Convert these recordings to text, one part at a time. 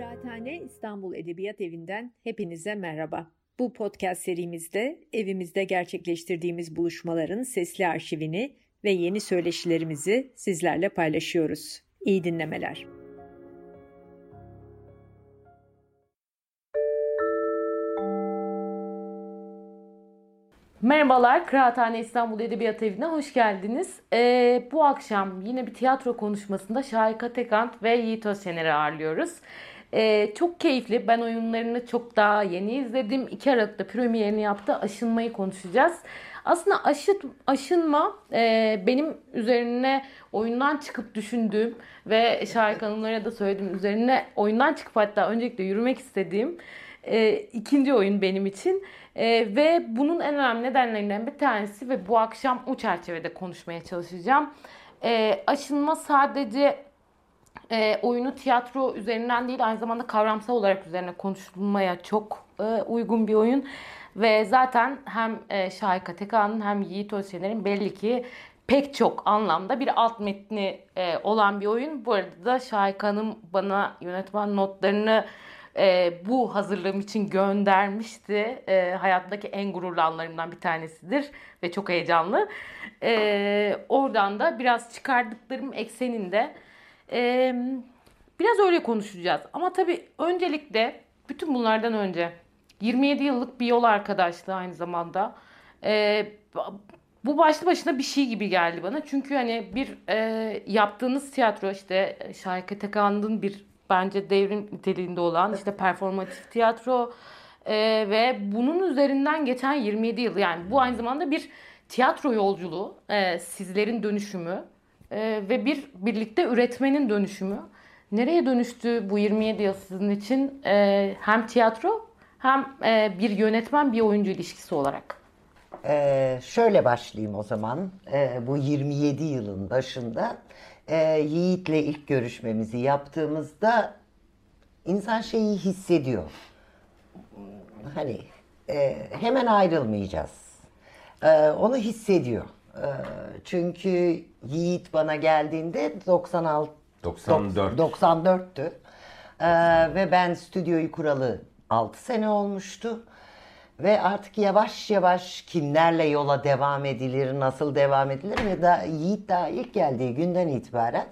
Kıraathane İstanbul Edebiyat Evi'nden hepinize merhaba. Bu podcast serimizde evimizde gerçekleştirdiğimiz buluşmaların sesli arşivini ve yeni söyleşilerimizi sizlerle paylaşıyoruz. İyi dinlemeler. Merhabalar, Kıraathane İstanbul Edebiyat Evi'ne hoş geldiniz. Ee, bu akşam yine bir tiyatro konuşmasında Şahika Tekant ve Yiğit Özşener'i ağırlıyoruz. Ee, çok keyifli, ben oyunlarını çok daha yeni izledim. İki Aralık'ta premierini yaptı, Aşınmayı konuşacağız. Aslında aşıt, aşınma e, benim üzerine oyundan çıkıp düşündüğüm ve Şahika Hanımlara da söylediğim üzerine oyundan çıkıp hatta öncelikle yürümek istediğim e, ikinci oyun benim için. E, ve bunun en önemli nedenlerinden bir tanesi ve bu akşam o çerçevede konuşmaya çalışacağım. E, aşınma sadece e, oyunu tiyatro üzerinden değil aynı zamanda kavramsal olarak üzerine konuşulmaya çok e, uygun bir oyun. Ve zaten hem e, Şahika Tekan'ın hem Yiğit Özşener'in belli ki pek çok anlamda bir alt metni e, olan bir oyun. Bu arada da Şahika bana yönetmen notlarını e, bu hazırlığım için göndermişti. E, hayattaki en gururlu anlarımdan bir tanesidir ve çok heyecanlı. E, oradan da biraz çıkardıklarım ekseninde e, biraz öyle konuşacağız. Ama tabii öncelikle bütün bunlardan önce 27 yıllık bir yol arkadaşlığı aynı zamanda. E, bu başlı başına bir şey gibi geldi bana. Çünkü hani bir e, yaptığınız tiyatro işte Şahika Tekan'ın bir bence devrim niteliğinde olan işte performatif tiyatro e, ve bunun üzerinden geçen 27 yıl yani bu aynı zamanda bir tiyatro yolculuğu e, sizlerin dönüşümü e, ve bir birlikte üretmenin dönüşümü nereye dönüştü bu 27 yıl sizin için e, hem tiyatro hem e, bir yönetmen bir oyuncu ilişkisi olarak? Ee, şöyle başlayayım o zaman. Ee, bu 27 yılın başında e, Yiğit'le ilk görüşmemizi yaptığımızda insan şeyi hissediyor. Hani e, hemen ayrılmayacağız. E, onu hissediyor. E, çünkü Yiğit bana geldiğinde 96 94. 94'tü. E, ve ben stüdyoyu kuralı 6 sene olmuştu. Ve artık yavaş yavaş kimlerle yola devam edilir, nasıl devam edilir ve da Yiğit daha ilk geldiği günden itibaren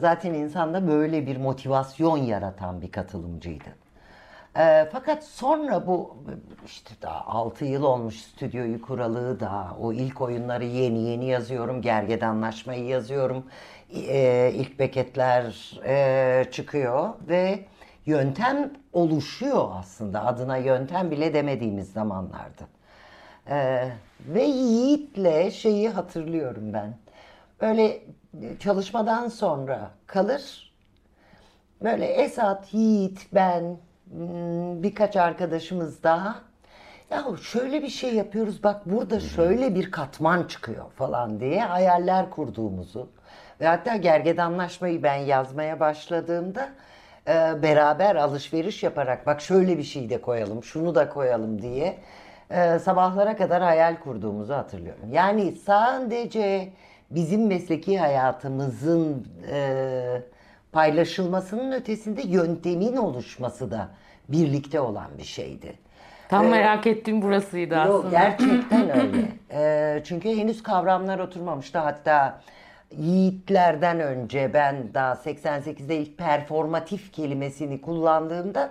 zaten insanda böyle bir motivasyon yaratan bir katılımcıydı. E, fakat sonra bu işte daha 6 yıl olmuş stüdyoyu kuralı da o ilk oyunları yeni yeni yazıyorum. Gergedanlaşmayı yazıyorum. E, ilk beketler e, çıkıyor ve yöntem oluşuyor aslında. Adına yöntem bile demediğimiz zamanlardı. Ee, ve Yiğit'le şeyi hatırlıyorum ben. Böyle çalışmadan sonra kalır. Böyle Esat, Yiğit, ben, birkaç arkadaşımız daha. Ya şöyle bir şey yapıyoruz bak burada şöyle bir katman çıkıyor falan diye hayaller kurduğumuzu ve hatta gergedanlaşmayı ben yazmaya başladığımda e, beraber alışveriş yaparak bak şöyle bir şey de koyalım, şunu da koyalım diye e, sabahlara kadar hayal kurduğumuzu hatırlıyorum. Yani sadece bizim mesleki hayatımızın e, paylaşılmasının ötesinde yöntemin oluşması da birlikte olan bir şeydi. Tam merak ettiğim burasıydı aslında. Yok, gerçekten öyle. E, çünkü henüz kavramlar oturmamıştı. Hatta Yiğitlerden önce ben daha 88'de ilk performatif kelimesini kullandığımda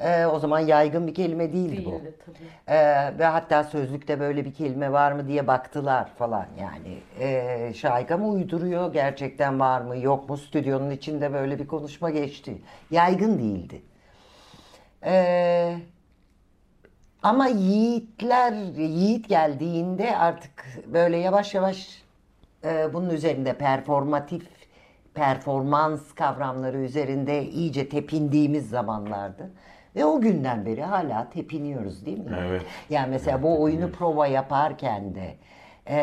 e, o zaman yaygın bir kelime değildi, Değildi, bu. tabii. E, ve hatta sözlükte böyle bir kelime var mı diye baktılar falan yani. E, Şahika mı uyduruyor gerçekten var mı yok mu stüdyonun içinde böyle bir konuşma geçti. Yaygın değildi. E, ama yiğitler, yiğit geldiğinde artık böyle yavaş yavaş e, bunun üzerinde performatif performans kavramları üzerinde iyice tepindiğimiz zamanlardı. Ve o günden beri hala tepiniyoruz değil mi? Evet. Yani mesela Evet, bu oyunu tepiniyoruz. prova yaparken de e,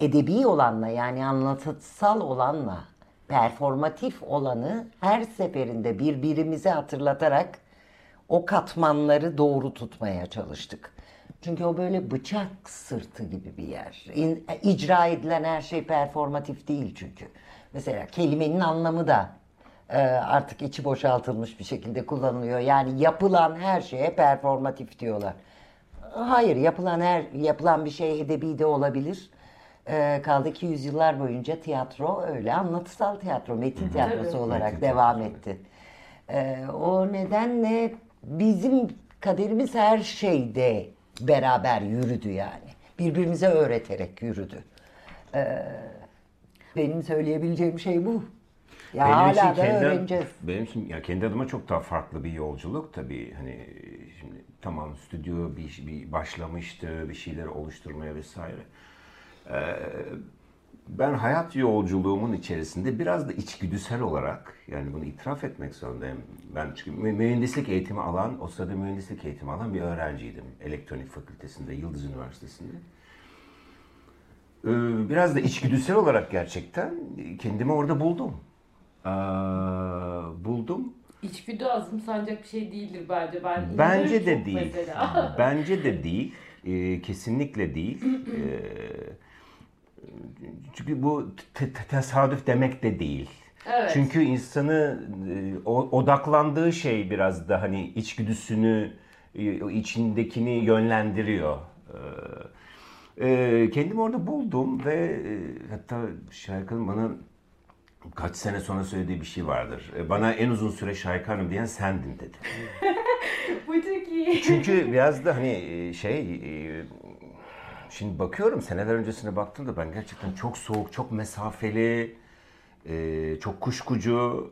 edebi olanla yani anlatısal olanla performatif olanı her seferinde birbirimize hatırlatarak o katmanları doğru tutmaya çalıştık. Çünkü o böyle bıçak sırtı gibi bir yer. İn, icra edilen her şey performatif değil çünkü. Mesela kelimenin anlamı da e, artık içi boşaltılmış bir şekilde kullanılıyor. Yani yapılan her şeye performatif diyorlar. Hayır, yapılan her yapılan bir şey edebi de olabilir. E, kaldı ki yüzyıllar boyunca tiyatro öyle anlatısal tiyatro, metin tiyatrosu Tabii. olarak Metin devam tiyatrosu, etti. E, o nedenle bizim kaderimiz her şeyde beraber yürüdü yani. Birbirimize öğreterek yürüdü. E, benim söyleyebileceğim şey bu. Ya Benim hala için da kendi, öğreneceğiz. Benim için ya kendi adıma çok daha farklı bir yolculuk tabii. Hani şimdi tamam stüdyo bir, bir başlamıştı, bir şeyleri oluşturmaya vesaire. Ee, ben hayat yolculuğumun içerisinde biraz da içgüdüsel olarak yani bunu itiraf etmek zorundayım. Ben çünkü mü- mühendislik eğitimi alan, o sırada mühendislik eğitimi alan bir öğrenciydim. Elektronik fakültesinde, Yıldız Üniversitesi'nde. Ee, Biraz da içgüdüsel olarak gerçekten kendimi orada buldum. Ee, buldum. İçgüdü azımsanacak bir şey değildir bence. Ben Bence de değil. Mesela. Bence de değil. Ee, kesinlikle değil. Ee, çünkü bu te- te- tesadüf demek de değil. Evet. Çünkü insanı e, odaklandığı şey biraz da hani içgüdüsünü, e, içindekini yönlendiriyor. Ee, e, kendimi orada buldum ve e, hatta Şarkı'nın bana kaç sene sonra söylediği bir şey vardır. E, Bana en uzun süre Şarkı Hanım diyen sendin dedi. Bu çok iyi. Çünkü biraz da hani e, şey e, şimdi bakıyorum seneler öncesine baktığımda ben gerçekten çok soğuk, çok mesafeli, e, çok kuşkucu,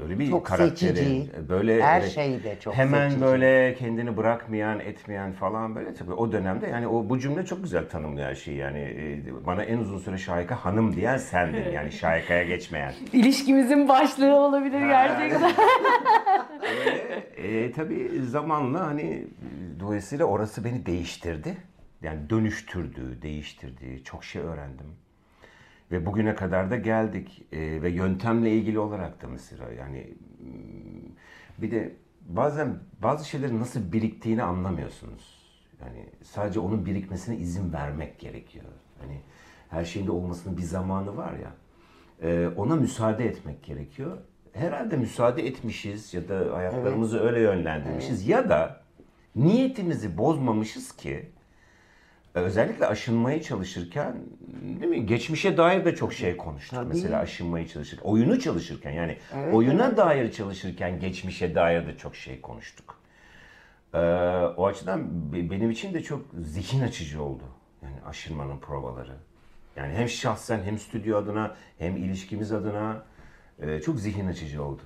e, öyle bir Çok karakterin, seçici. e, böyle Her şeyde çok hemen seçici. böyle kendini bırakmayan, etmeyen falan böyle tabii o dönemde yani o bu cümle çok güzel tanımlıyor her şeyi yani e, bana en uzun süre Şahika hanım diyen sendin yani Şahika'ya geçmeyen. İlişkimizin başlığı olabilir gerçekten. E, tabii zamanla hani dolayısıyla orası beni değiştirdi. Yani dönüştürdü, değiştirdi. Çok şey öğrendim. Ve bugüne kadar da geldik. E, ve yöntemle ilgili olarak da mesela yani bir de bazen bazı şeylerin nasıl biriktiğini anlamıyorsunuz. Yani sadece onun birikmesine izin vermek gerekiyor. Hani her şeyin de olmasının bir zamanı var ya. E, ona müsaade etmek gerekiyor. Herhalde müsaade etmişiz ya da hayatlarımızı öyle yönlendirmişiz ya da niyetimizi bozmamışız ki özellikle aşınmaya çalışırken değil mi? Geçmişe dair de çok şey konuştuk. Tabii. Mesela aşınmayı çalışırken, oyunu çalışırken yani oyuna dair çalışırken geçmişe dair de çok şey konuştuk. Ee, o açıdan be- benim için de çok zihin açıcı oldu. Yani aşırmanın provaları. Yani hem şahsen hem stüdyo adına hem ilişkimiz adına e, çok zihin açıcı oldu.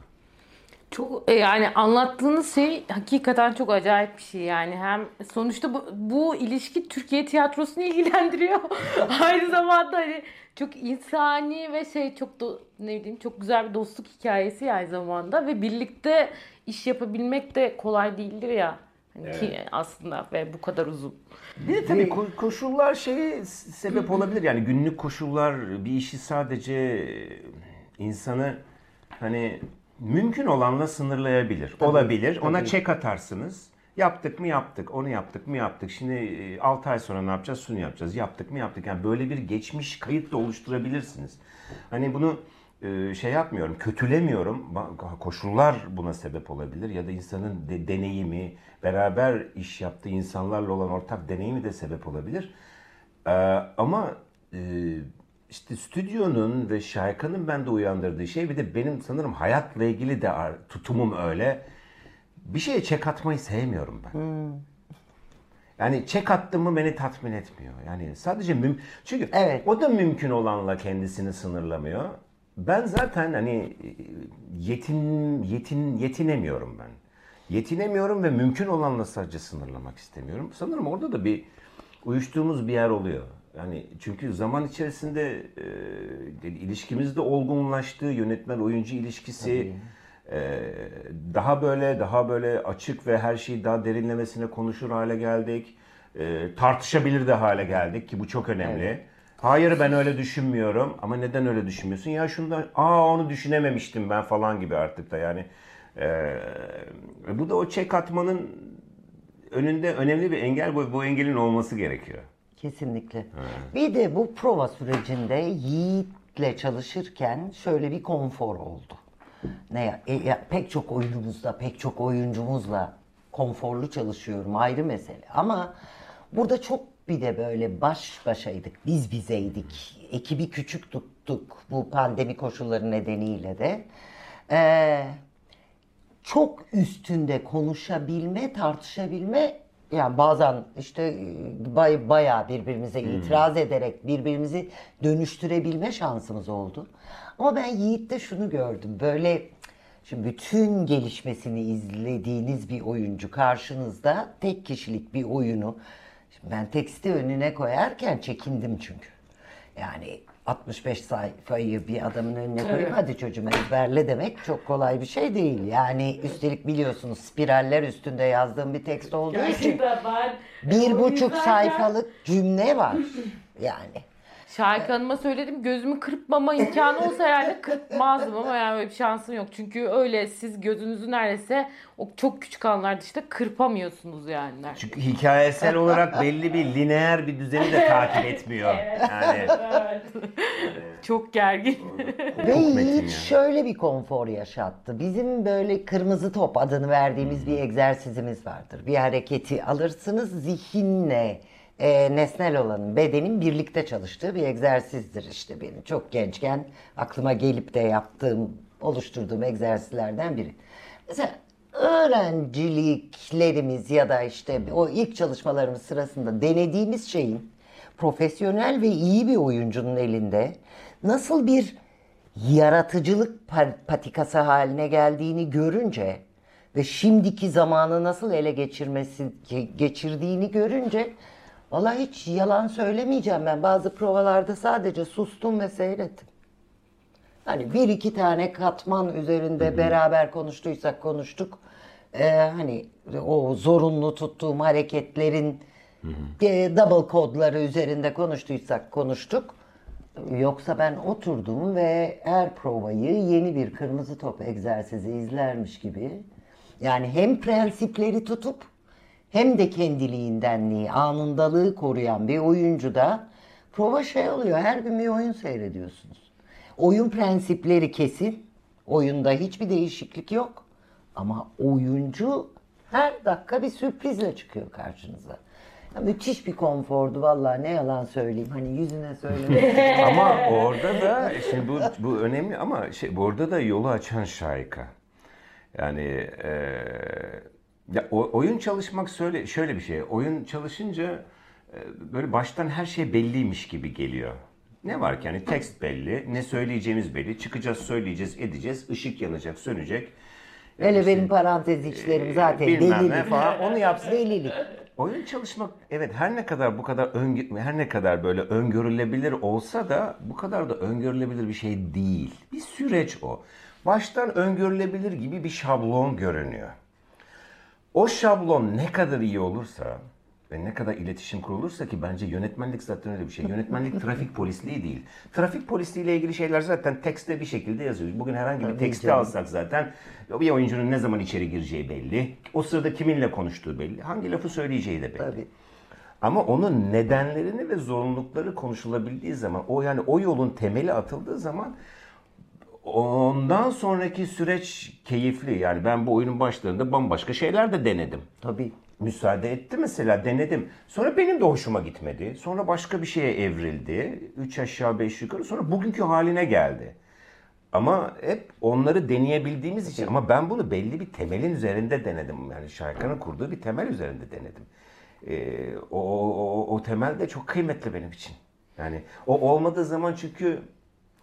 Çok e, yani anlattığınız şey hakikaten çok acayip bir şey yani. Hem sonuçta bu, bu ilişki Türkiye tiyatrosunu ilgilendiriyor. Aynı zamanda hani çok insani ve şey çok da ne bileyim çok güzel bir dostluk hikayesi aynı zamanda. Ve birlikte iş yapabilmek de kolay değildir ya. Hani ki aslında ve bu kadar uzun. Bir de tabii ko- koşullar şeye s- sebep olabilir. Yani günlük koşullar bir işi sadece insanı hani mümkün olanla sınırlayabilir. Olabilir. Ona çek atarsınız. Yaptık mı yaptık, onu yaptık mı yaptık. Şimdi 6 ay sonra ne yapacağız? Şunu yapacağız. Yaptık mı yaptık. Yani böyle bir geçmiş kayıt da oluşturabilirsiniz. Hani bunu e, şey yapmıyorum, kötülemiyorum. Koşullar buna sebep olabilir ya da insanın de- deneyimi, beraber iş yaptığı insanlarla olan ortak deneyimi de sebep olabilir. Ama e, işte stüdyonun ve şarkının bende uyandırdığı şey bir de benim sanırım hayatla ilgili de tutumum öyle. Bir şeye çek atmayı sevmiyorum ben. Yani çek attım mı beni tatmin etmiyor. Yani sadece müm çünkü Evet. o da mümkün olanla kendisini sınırlamıyor. Ben zaten hani e, yetin yetin yetinemiyorum ben. Yetinemiyorum ve mümkün olanla sadece sınırlamak istemiyorum. Sanırım orada da bir uyuştuğumuz bir yer oluyor. Yani çünkü zaman içerisinde e, ilişkimizde olgunlaştığı yönetmen oyuncu ilişkisi e, daha böyle daha böyle açık ve her şeyi daha derinlemesine konuşur hale geldik. E, tartışabilir de hale geldik ki bu çok önemli. Hayır ben öyle düşünmüyorum ama neden öyle düşünmüyorsun? Ya şundan aa onu düşünememiştim ben falan gibi artık da yani. E, bu da o çek atmanın önünde önemli bir engel bu, bu engelin olması gerekiyor. Kesinlikle. Bir de bu prova sürecinde Yiğit'le çalışırken şöyle bir konfor oldu. ne ya, e, ya pek çok oyunumuzda, pek çok oyuncumuzla konforlu çalışıyorum ayrı mesele. Ama burada çok bir de böyle baş başaydık, biz bizeydik. Ekibi küçük tuttuk bu pandemi koşulları nedeniyle de. Ee, çok üstünde konuşabilme, tartışabilme yani bazen işte e, bay, bayağı birbirimize itiraz ederek birbirimizi dönüştürebilme şansımız oldu. Ama ben Yiğit'te şunu gördüm. Böyle şimdi bütün gelişmesini izlediğiniz bir oyuncu karşınızda tek kişilik bir oyunu şimdi ben teksti önüne koyarken çekindim çünkü. Yani 65 sayfayı bir adamın önüne koyup hadi çocuğum ezberle demek çok kolay bir şey değil. Yani üstelik biliyorsunuz spiraller üstünde yazdığım bir tekst olduğu için Gerçekten ben bir buçuk izlerken sayfalık cümle var. Yani Şahika Hanım'a söyledim gözümü kırpmama imkanı olsa herhalde kırpmazdım ama yani öyle bir şansım yok. Çünkü öyle siz gözünüzü neredeyse o çok küçük anlarda işte kırpamıyorsunuz yani. neredeyse. Çünkü hikayesel olarak belli bir lineer bir düzeni de takip etmiyor. Yani Çok gergin. Ve Yiğit yani. şöyle bir konfor yaşattı. Bizim böyle kırmızı top adını verdiğimiz bir egzersizimiz vardır. Bir hareketi alırsınız zihinle e, nesnel olanın, bedenin birlikte çalıştığı bir egzersizdir işte benim. Çok gençken aklıma gelip de yaptığım, oluşturduğum egzersizlerden biri. Mesela öğrenciliklerimiz ya da işte o ilk çalışmalarımız sırasında denediğimiz şeyin profesyonel ve iyi bir oyuncunun elinde nasıl bir yaratıcılık pa- patikası haline geldiğini görünce ve şimdiki zamanı nasıl ele geçirmesi ge- geçirdiğini görünce vallahi hiç yalan söylemeyeceğim ben bazı provalarda sadece sustum ve seyrettim. Hani bir iki tane katman üzerinde beraber konuştuysak konuştuk. Ee, hani o zorunlu tuttuğum hareketlerin e, double kodları üzerinde konuştuysak konuştuk. Yoksa ben oturdum ve her provayı yeni bir kırmızı top egzersizi izlermiş gibi. Yani hem prensipleri tutup hem de kendiliğindenliği, anındalığı koruyan bir oyuncu da prova şey oluyor. Her gün bir oyun seyrediyorsunuz. Oyun prensipleri kesin. Oyunda hiçbir değişiklik yok. Ama oyuncu her dakika bir sürprizle çıkıyor karşınıza. Ya müthiş bir konfordu vallahi ne yalan söyleyeyim. Hani yüzüne söylemek. ama orada da şimdi bu, bu önemli ama şey burada da yolu açan şarkı. Yani eee, ya oyun çalışmak söyle şöyle bir şey. Oyun çalışınca e, böyle baştan her şey belliymiş gibi geliyor. Ne var ki yani tekst belli, ne söyleyeceğimiz belli. Çıkacağız, söyleyeceğiz, edeceğiz. ışık yanacak, sönecek. Hele benim parantez içlerim zaten bilmem ne delilik. falan, onu yapsın. Delilik. Oyun çalışmak evet her ne kadar bu kadar ön, her ne kadar böyle öngörülebilir olsa da bu kadar da öngörülebilir bir şey değil. Bir süreç o. Baştan öngörülebilir gibi bir şablon görünüyor. O şablon ne kadar iyi olursa ve ne kadar iletişim kurulursa ki bence yönetmenlik zaten öyle bir şey. Yönetmenlik trafik polisliği değil. Trafik polisliği ile ilgili şeyler zaten tekste bir şekilde yazıyor. Bugün herhangi bir teksti canım. alsak zaten bir oyuncunun ne zaman içeri gireceği belli. O sırada kiminle konuştuğu belli. Hangi lafı söyleyeceği de belli. Tabii. Ama onun nedenlerini ve zorunlulukları konuşulabildiği zaman, o yani o yolun temeli atıldığı zaman ondan sonraki süreç keyifli. Yani ben bu oyunun başlarında bambaşka şeyler de denedim. Tabii. Müsaade etti mesela denedim. Sonra benim de hoşuma gitmedi. Sonra başka bir şeye evrildi. Üç aşağı beş yukarı. Sonra bugünkü haline geldi. Ama hep onları deneyebildiğimiz için ama ben bunu belli bir temelin üzerinde denedim. Yani şarkının kurduğu bir temel üzerinde denedim. Ee, o, o, o, o temel de çok kıymetli benim için. Yani o olmadığı zaman çünkü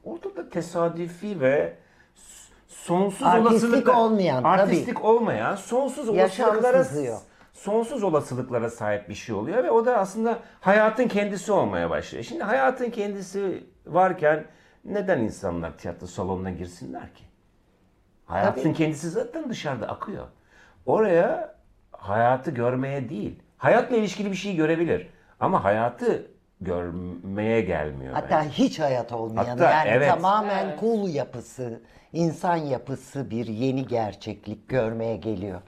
ortada tesadüfi ve sonsuz Artistik olasılıklar olmayan, tabii. artistik olmayan sonsuz olasılıklara sonsuz olasılıklara sahip bir şey oluyor ve o da aslında hayatın kendisi olmaya başlıyor. Şimdi hayatın kendisi varken neden insanlar tiyatro salonuna girsinler ki? Hayatın Tabii. kendisi zaten dışarıda akıyor. Oraya hayatı görmeye değil, hayatla ilişkili bir şey görebilir. Ama hayatı görmeye gelmiyor Hatta bence. hiç hayat olmayan Hatta yani evet. tamamen kul yapısı, insan yapısı bir yeni gerçeklik görmeye geliyor.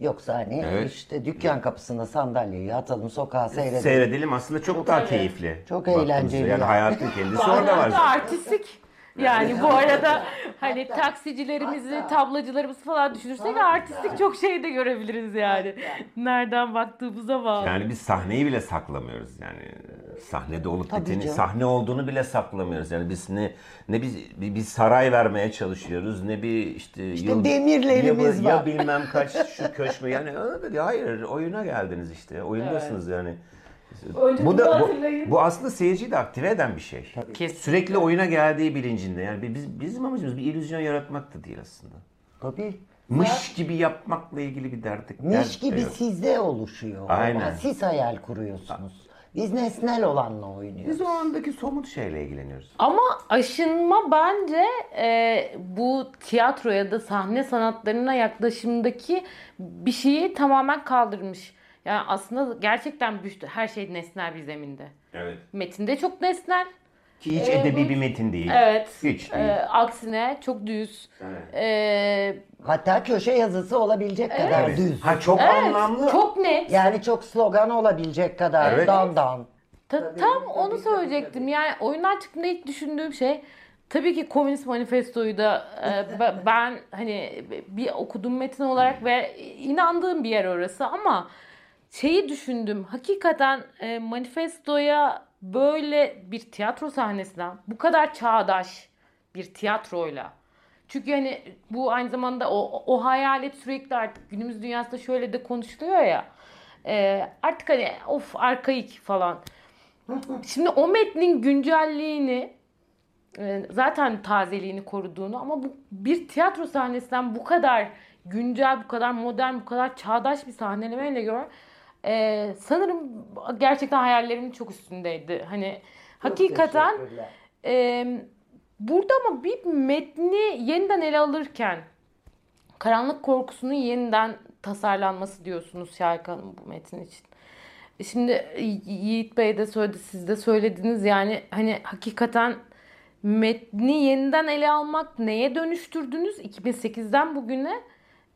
Yoksa hani Evet. işte dükkan kapısına sandalyeyi atalım sokağa seyredelim. Seyredelim aslında çok, daha keyifli. Çok eğlenceli Yani ya. hayatın kendisi orada var. Artistik. Yani bu arada Hani Hatta- taksicilerimizi, hatta- tablacılarımızı falan düşünürsek artistik çok şey de görebiliriz yani. Nereden baktığımıza bağlı. Yani biz sahneyi bile saklamıyoruz yani sahnede olup Tabii biteni canım. sahne olduğunu bile saklamıyoruz yani biz ne ne biz bir, bir saray vermeye çalışıyoruz ne bir işte, İşte demirlerimiz ya, var. ya bilmem kaç şu köşme yani hayır oyuna geldiniz işte oyundasınız yani. Önce Bu da bu, bu aslında seyirciyi de aktive eden bir şey. Kesin. Sürekli oyuna geldiği bilincinde. Yani biz bizim amacımız bir illüzyon yaratmak da değil aslında. Tabii. Mış gibi yapmakla ilgili bir derdik. Miş dert de gibi yok. sizde oluşuyor. Aynen. Ama Siz hayal kuruyorsunuz. Biz nesnel olanla oynuyoruz. Biz o andaki somut şeyle ilgileniyoruz. Ama aşınma bence e, bu tiyatro ya da sahne sanatlarına yaklaşımdaki bir şeyi tamamen kaldırmış. Yani aslında gerçekten her şey nesnel bir zeminde. Evet. Metinde çok nesnel. Ki hiç edebi bir metin değil. Evet. Hiç E, değil. aksine çok düz. Evet. E, Hatta köşe yazısı olabilecek kadar Evet. düz. Ha çok evet, anlamlı. çok net. Yani çok slogan olabilecek kadar Evet. dan dan. Ta- tam onu söyleyecektim. Yani oyundan çıktığında ilk düşündüğüm şey tabii ki Komünist Manifesto'yu da e, be- ben hani bir okudum metin olarak ve inandığım bir yer orası ama şeyi düşündüm. Hakikaten e, manifestoya böyle bir tiyatro sahnesinden bu kadar çağdaş bir tiyatroyla çünkü hani bu aynı zamanda o, o hayalet sürekli artık günümüz dünyasında şöyle de konuşuluyor ya. E, artık hani of arkaik falan. Şimdi o metnin güncelliğini e, zaten tazeliğini koruduğunu ama bu bir tiyatro sahnesinden bu kadar güncel, bu kadar modern, bu kadar çağdaş bir sahnelemeyle gör. E, sanırım gerçekten hayallerimin çok üstündeydi. Hani hakikaten teşekkürler. e, burada ama bir metni yeniden ele alırken karanlık korkusunun yeniden tasarlanması diyorsunuz Şahika Hanım bu metin için. Şimdi Yiğit Bey de söyledi, siz de söylediniz yani hani hakikaten metni yeniden ele almak neye dönüştürdünüz 2008'den bugüne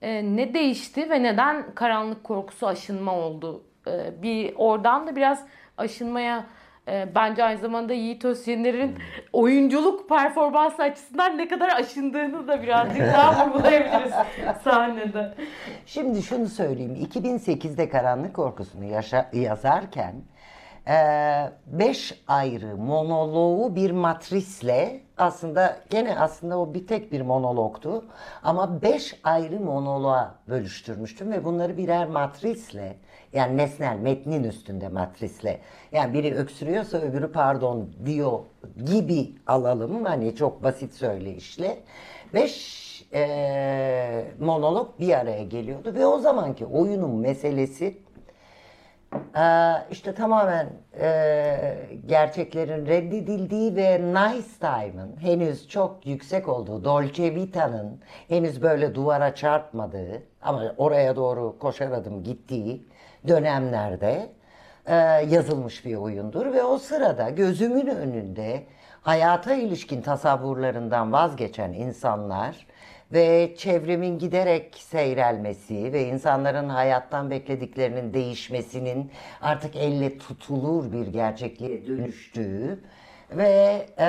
e, ne değişti ve neden karanlık korkusu aşınma oldu? E, bir oradan da biraz aşınmaya e, bence aynı zamanda Yiğit Özyener'in oyunculuk performansı açısından ne kadar aşındığını da birazcık daha vurgulayabiliriz sahnede. Şimdi şunu söyleyeyim. 2008'de Karanlık Korkusu'nu yaşa- yazarken e, beş ayrı monoloğu bir matrisle aslında gene aslında o bir tek bir monologtu. Ama beş ayrı monoloğa bölüştürmüştüm ve bunları birer matrisle yani nesnel metnin üstünde matrisle yani biri öksürüyorsa öbürü pardon diyor gibi alalım hani çok basit söyleyişle. Beş e, monolog bir araya geliyordu ve o zamanki oyunun meselesi işte tamamen e, gerçeklerin reddedildiği ve nice time'ın henüz çok yüksek olduğu, Dolce Vita'nın henüz böyle duvara çarpmadığı ama oraya doğru koşar adım gittiği dönemlerde e, yazılmış bir oyundur ve o sırada gözümün önünde hayata ilişkin tasavvurlarından vazgeçen insanlar ve çevremin giderek seyrelmesi ve insanların hayattan beklediklerinin değişmesinin artık elle tutulur bir gerçekliğe dönüştüğü ve e,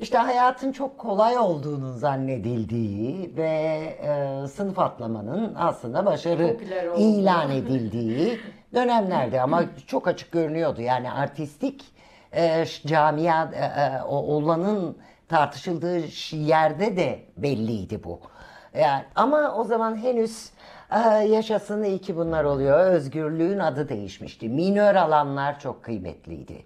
işte hayatın çok kolay olduğunu zannedildiği ve e, sınıf atlamanın aslında başarı ilan edildiği dönemlerde ama çok açık görünüyordu. Yani artistik e, camia e, e, olanın tartışıldığı yerde de belliydi bu. Yani ama o zaman henüz yaşasın iyi ki bunlar oluyor. Özgürlüğün adı değişmişti. Minör alanlar çok kıymetliydi.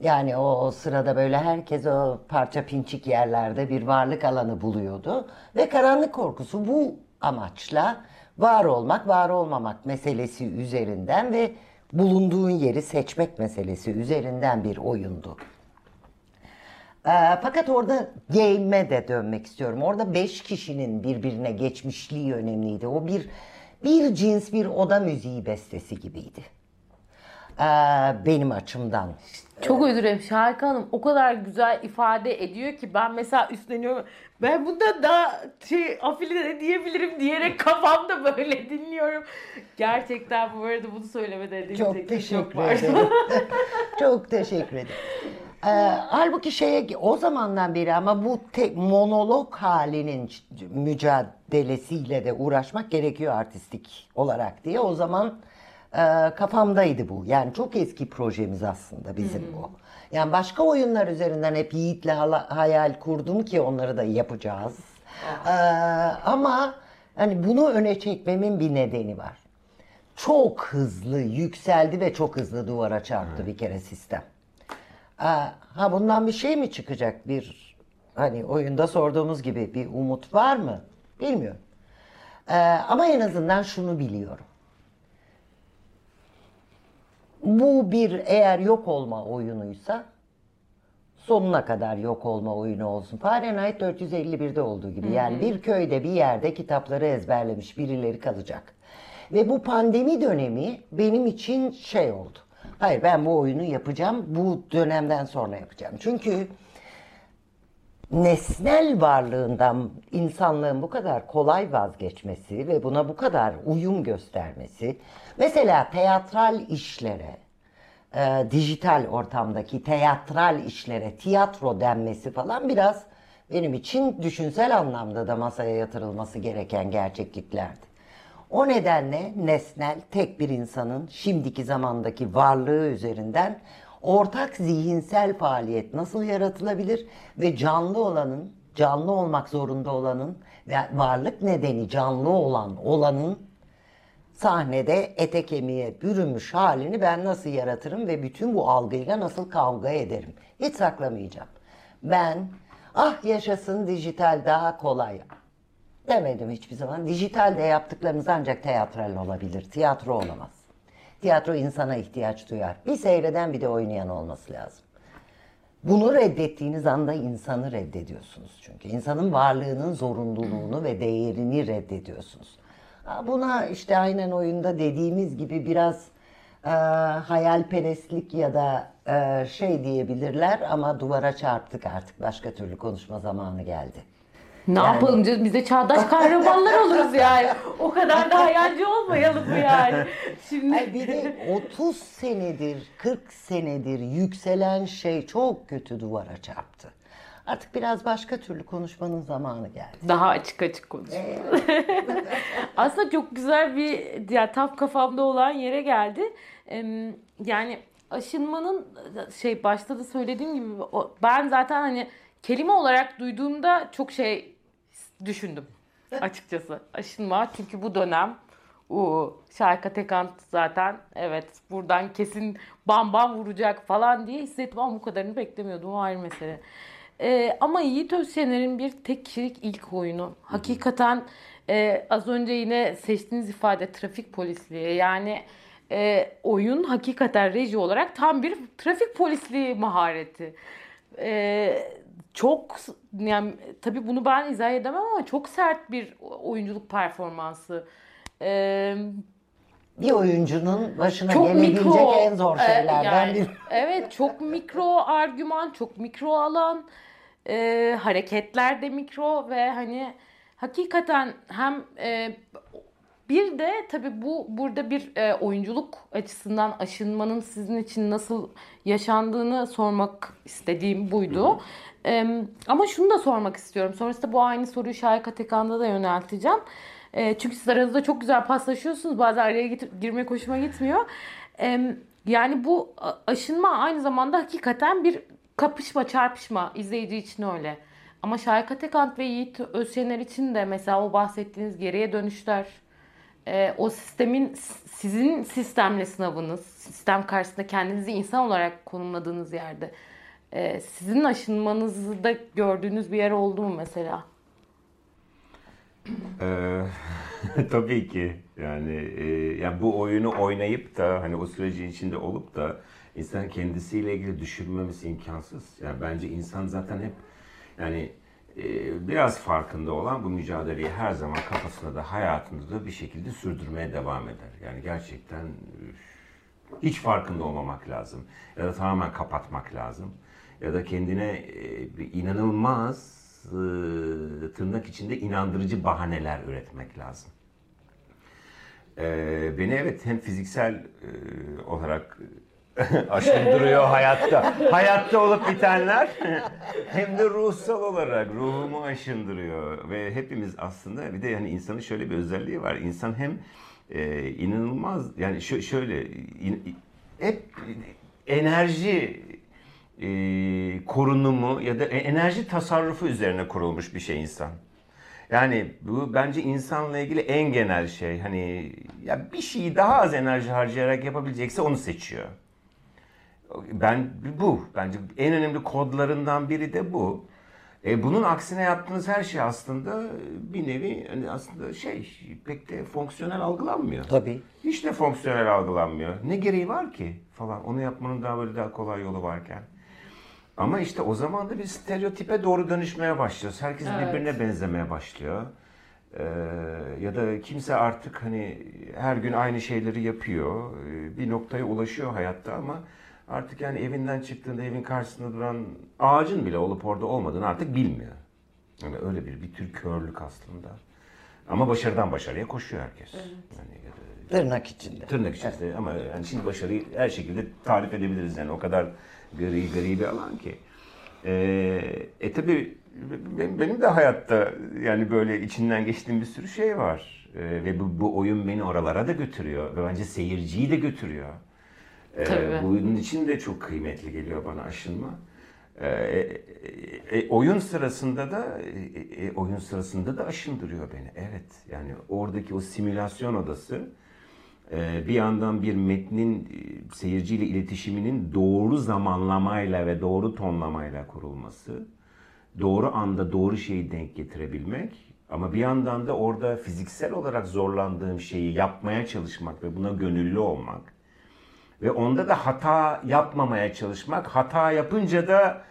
Yani o, o sırada böyle herkes o parça pinçik yerlerde bir varlık alanı buluyordu. Ve karanlık korkusu bu amaçla var olmak, var olmamak meselesi üzerinden ve bulunduğun yeri seçmek meselesi üzerinden bir oyundu. Ee, fakat orada game'e de dönmek istiyorum. Orada beş kişinin birbirine geçmişliği önemliydi. O bir bir cins bir oda müziği bestesi gibiydi. Ee, benim açımdan. Çok özür dilerim. Şahika Hanım o kadar güzel ifade ediyor ki ben mesela üstleniyorum. Ben bunda daha şey afili diyebilirim diyerek kafamda böyle dinliyorum. Gerçekten bu arada bunu söylemede dediğim Çok tek teşekkür var. ederim. Çok teşekkür ederim. Ee, halbuki şeye o zamandan beri ama bu tek monolog halinin mücadelesiyle de uğraşmak gerekiyor artistik olarak diye o zaman e, kafamdaydı bu. Yani çok eski projemiz aslında bizim bu. Yani başka oyunlar üzerinden hep Yiğit'le hayal kurdum ki onları da yapacağız. Ee, ama hani bunu öne çekmemin bir nedeni var. Çok hızlı yükseldi ve çok hızlı duvara çarptı bir kere sistem. Aa, ha bundan bir şey mi çıkacak? Bir hani oyunda sorduğumuz gibi bir umut var mı? Bilmiyorum. Ee, ama en azından şunu biliyorum. Bu bir eğer yok olma oyunuysa sonuna kadar yok olma oyunu olsun. Fahrenheit 451'de olduğu gibi. Yani bir köyde bir yerde kitapları ezberlemiş birileri kalacak. Ve bu pandemi dönemi benim için şey oldu. Hayır ben bu oyunu yapacağım. Bu dönemden sonra yapacağım. Çünkü nesnel varlığından insanlığın bu kadar kolay vazgeçmesi ve buna bu kadar uyum göstermesi, mesela teatral işlere, e, dijital ortamdaki teatral işlere tiyatro denmesi falan biraz benim için düşünsel anlamda da masaya yatırılması gereken gerçekliklerdi. O nedenle nesnel tek bir insanın şimdiki zamandaki varlığı üzerinden ortak zihinsel faaliyet nasıl yaratılabilir ve canlı olanın, canlı olmak zorunda olanın ve varlık nedeni canlı olan olanın sahnede ete kemiğe bürünmüş halini ben nasıl yaratırım ve bütün bu algıyla nasıl kavga ederim. Hiç saklamayacağım. Ben ah yaşasın dijital daha kolay demedim hiçbir zaman. Dijitalde yaptıklarımız ancak teatral olabilir. Tiyatro olamaz. Tiyatro insana ihtiyaç duyar. Bir seyreden bir de oynayan olması lazım. Bunu reddettiğiniz anda insanı reddediyorsunuz çünkü. insanın varlığının zorunluluğunu ve değerini reddediyorsunuz. Buna işte aynen oyunda dediğimiz gibi biraz e, hayalperestlik ya da e, şey diyebilirler ama duvara çarptık artık. Başka türlü konuşma zamanı geldi. Ne yapalım canım biz de çağdaş kahramanlar oluruz yani. O kadar da hayalci olmayalım mı yani? Şimdi Ay bir de 30 senedir, 40 senedir yükselen şey çok kötü duvara çarptı. Artık biraz başka türlü konuşmanın zamanı geldi. daha açık açık konuş. Aslında çok güzel bir yani tam kafamda olan yere geldi. Yani aşınmanın şey başta da söylediğim gibi ben zaten hani kelime olarak duyduğumda çok şey düşündüm açıkçası. Aşınma çünkü bu dönem o Şarka Tekant zaten evet buradan kesin bam bam vuracak falan diye hissettim ama bu kadarını beklemiyordum o ayrı mesele. Ee, ama Yiğit Özşener'in bir tek kişilik ilk oyunu. Hakikaten e, az önce yine seçtiğiniz ifade trafik polisliği. Yani e, oyun hakikaten reji olarak tam bir trafik polisliği mahareti. E, çok yani tabii bunu ben izah edemem ama çok sert bir oyunculuk performansı. E, Bir oyuncunun başına çok gelebilecek mikro en zor e, şeylerden yani, biri. Evet çok mikro argüman, çok mikro alan, e, hareketler de mikro ve hani hakikaten hem e, bir de tabii bu burada bir e, oyunculuk açısından aşınmanın sizin için nasıl yaşandığını sormak istediğim buydu. E, ama şunu da sormak istiyorum. Sonrasında bu aynı soruyu Şahika Tekan'da da yönelteceğim. E, çünkü siz aranızda çok güzel paslaşıyorsunuz. Bazen araya girmek hoşuma gitmiyor. E, yani bu aşınma aynı zamanda hakikaten bir kapışma, çarpışma. izleyici için öyle. Ama Şahika Tekant ve Yiğit Özşener için de mesela o bahsettiğiniz geriye dönüşler, e, o sistemin sizin sistemle sınavınız, sistem karşısında kendinizi insan olarak konumladığınız yerde e, sizin aşınmanızı da gördüğünüz bir yer oldu mu mesela? Ee, tabii ki yani e, yani bu oyunu oynayıp da hani o sürecin içinde olup da insan kendisiyle ilgili düşünmemesi imkansız. Yani bence insan zaten hep yani e, biraz farkında olan bu mücadeleyi her zaman kafasında da hayatında da bir şekilde sürdürmeye devam eder. Yani gerçekten hiç farkında olmamak lazım ya da tamamen kapatmak lazım ya da kendine inanılmaz tırnak içinde inandırıcı bahaneler üretmek lazım. Beni evet hem fiziksel olarak aşındırıyor hayatta. Hayatta olup bitenler hem de ruhsal olarak ruhumu aşındırıyor. Ve hepimiz aslında bir de yani insanın şöyle bir özelliği var. İnsan hem e, inanılmaz yani şö- şöyle in- hep enerji e, korunumu ya da e- enerji tasarrufu üzerine kurulmuş bir şey insan. Yani bu bence insanla ilgili en genel şey. Hani ya bir şeyi daha az enerji harcayarak yapabilecekse onu seçiyor. Ben bu. Bence en önemli kodlarından biri de bu. E, bunun aksine yaptığınız her şey aslında bir nevi hani aslında şey pek de fonksiyonel algılanmıyor. Tabii. Hiç de fonksiyonel algılanmıyor. Ne gereği var ki falan. Onu yapmanın daha böyle daha kolay yolu varken. Ama işte o zaman da bir stereotipe doğru dönüşmeye başlıyoruz. Herkes Evet. birbirine benzemeye başlıyor. Ee, ya da kimse artık hani her gün aynı şeyleri yapıyor. Ee, bir noktaya ulaşıyor hayatta ama artık yani evinden çıktığında evin karşısında duran ağacın bile olup orada olmadığını artık bilmiyor. Yani öyle bir bir tür körlük aslında. Ama başarıdan başarıya koşuyor herkes. Yani ya da- Tırnak içinde. Tırnak içinde ama yani şimdi başarıyı her şekilde tarif edebiliriz yani o kadar gri gri bir alan ki. Ee, e tabi benim, de hayatta yani böyle içinden geçtiğim bir sürü şey var. Ee, ve bu, bu oyun beni oralara da götürüyor ve bence seyirciyi de götürüyor. Ee, Tabii. bunun için de çok kıymetli geliyor bana aşınma. Ee, e, e, oyun sırasında da e, e, oyun sırasında da aşındırıyor beni. Evet. Yani oradaki o simülasyon odası e, bir yandan bir metnin e, seyirciyle iletişiminin doğru zamanlamayla ve doğru tonlamayla kurulması, doğru anda doğru şeyi denk getirebilmek ama bir yandan da orada fiziksel olarak zorlandığım şeyi yapmaya çalışmak ve buna gönüllü olmak ve onda da hata yapmamaya çalışmak. Hata yapınca da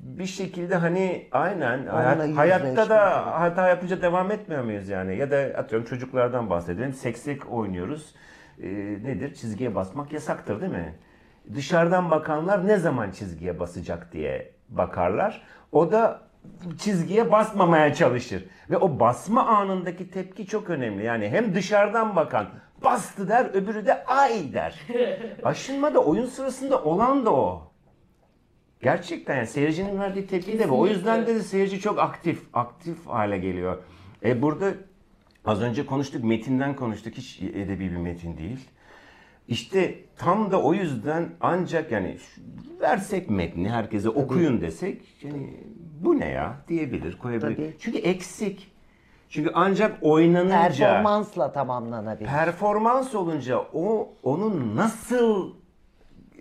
bir şekilde hani aynen hayat- hayatta da hata yapınca devam etmiyor muyuz yani? Ya da atıyorum çocuklardan bahsedelim. Seksek oynuyoruz. Ee, nedir? Çizgiye basmak yasaktır değil mi? Dışarıdan bakanlar ne zaman çizgiye basacak diye bakarlar. O da çizgiye basmamaya çalışır. Ve o basma anındaki tepki çok önemli. Yani hem dışarıdan bakan bastı der, öbürü de ay der. Aşınma da oyun sırasında olan da o. Gerçekten yani seyircinin verdiği tepki de bu. O yüzden de seyirci çok aktif, aktif hale geliyor. E burada az önce konuştuk, metinden konuştuk. Hiç edebi bir metin değil. İşte tam da o yüzden ancak yani versek metni herkese okuyun desek yani bu ne ya diyebilir, koyabilir. Tabii. Çünkü eksik. Çünkü ancak oynanınca Performansla tamamlanabilir. performans olunca o onun nasıl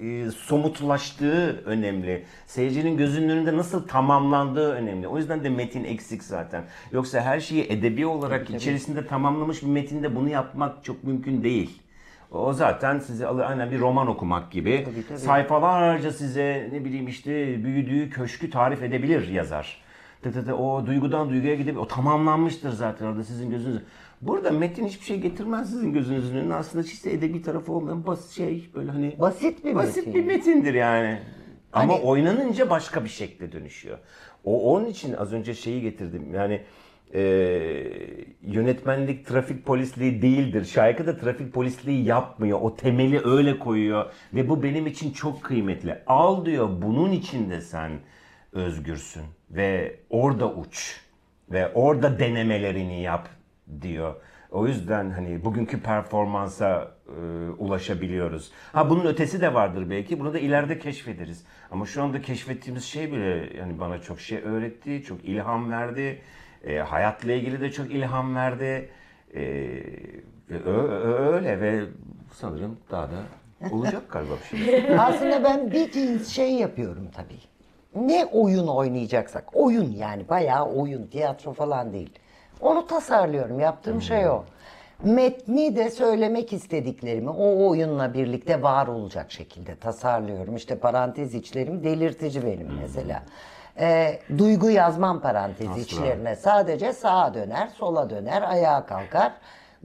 e, somutlaştığı önemli. Seyircinin gözünün önünde nasıl tamamlandığı önemli. O yüzden de metin eksik zaten. Yoksa her şeyi edebi olarak içerisinde tamamlamış bir metinde bunu yapmak çok mümkün değil. O zaten size alır aynen bir roman okumak gibi. Tabii, tabii. Sayfalarca size ne bileyim işte büyüdüğü köşkü tarif edebilir yazar. Tı tı tı, o duygudan duyguya gidip o tamamlanmıştır zaten orada sizin gözünüz. Burada metin hiçbir şey getirmez sizin gözünüzün önüne. Aslında hiç de edebi tarafı olmayan basit şey böyle hani Basit bir basit metin. bir metindir yani. Ama Hani- oynanınca başka bir şekle dönüşüyor. O onun için az önce şeyi getirdim. Yani e, yönetmenlik trafik polisliği değildir. Şarkı da trafik polisliği yapmıyor. O temeli öyle koyuyor ve bu benim için çok kıymetli. Al diyor bunun için de sen özgürsün ve orada uç ve orada denemelerini yap diyor. O yüzden hani bugünkü performansa e, ulaşabiliyoruz. Ha bunun ötesi de vardır belki. Bunu da ileride keşfederiz. Ama şu anda keşfettiğimiz şey bile yani bana çok şey öğretti, çok ilham verdi. E, hayatla ilgili de çok ilham verdi. E, öyle ve sanırım daha da olacak galiba bir şey. Aslında ben bir cins şey yapıyorum tabii. Ne oyun oynayacaksak, oyun yani bayağı oyun, tiyatro falan değil. Onu tasarlıyorum, yaptığım şey o. Metni de söylemek istediklerimi o oyunla birlikte var olacak şekilde tasarlıyorum. İşte parantez içlerim delirtici benim mesela. Ee, duygu yazmam parantez Asla. içlerine. Sadece sağa döner, sola döner, ayağa kalkar,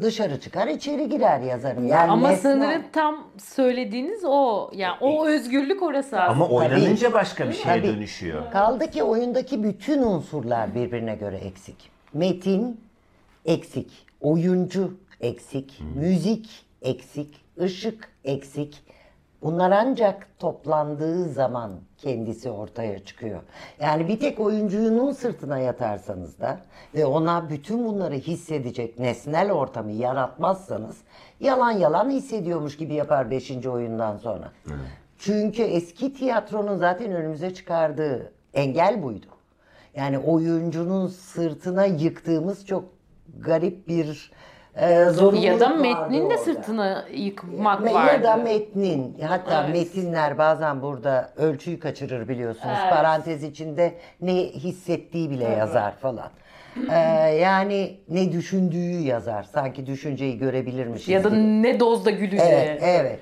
dışarı çıkar, içeri girer yazarım. Yani Ama nesne- sanırım tam söylediğiniz o. Yani o özgürlük orası aslında. Ama oynanınca başka bir şeye Tabii. dönüşüyor. Kaldı ki oyundaki bütün unsurlar birbirine göre eksik. Metin eksik, oyuncu eksik, müzik eksik, ışık eksik. Bunlar ancak toplandığı zaman kendisi ortaya çıkıyor. Yani bir tek oyuncunun sırtına yatarsanız da ve ona bütün bunları hissedecek nesnel ortamı yaratmazsanız yalan yalan hissediyormuş gibi yapar 5. oyundan sonra. Çünkü eski tiyatronun zaten önümüze çıkardığı engel buydu. Yani oyuncunun sırtına yıktığımız çok garip bir e, zorunluluk Ya da vardı metnin de orada. sırtını yıkmak Me- vardı. Ya da metnin. Hatta Evet. metinler bazen burada ölçüyü kaçırır biliyorsunuz. Evet. Parantez içinde ne hissettiği bile yazar falan. Ee, yani ne düşündüğü yazar. Sanki düşünceyi görebilirmiş. Ya da gibi. ne dozda güleceği. Evet, evet.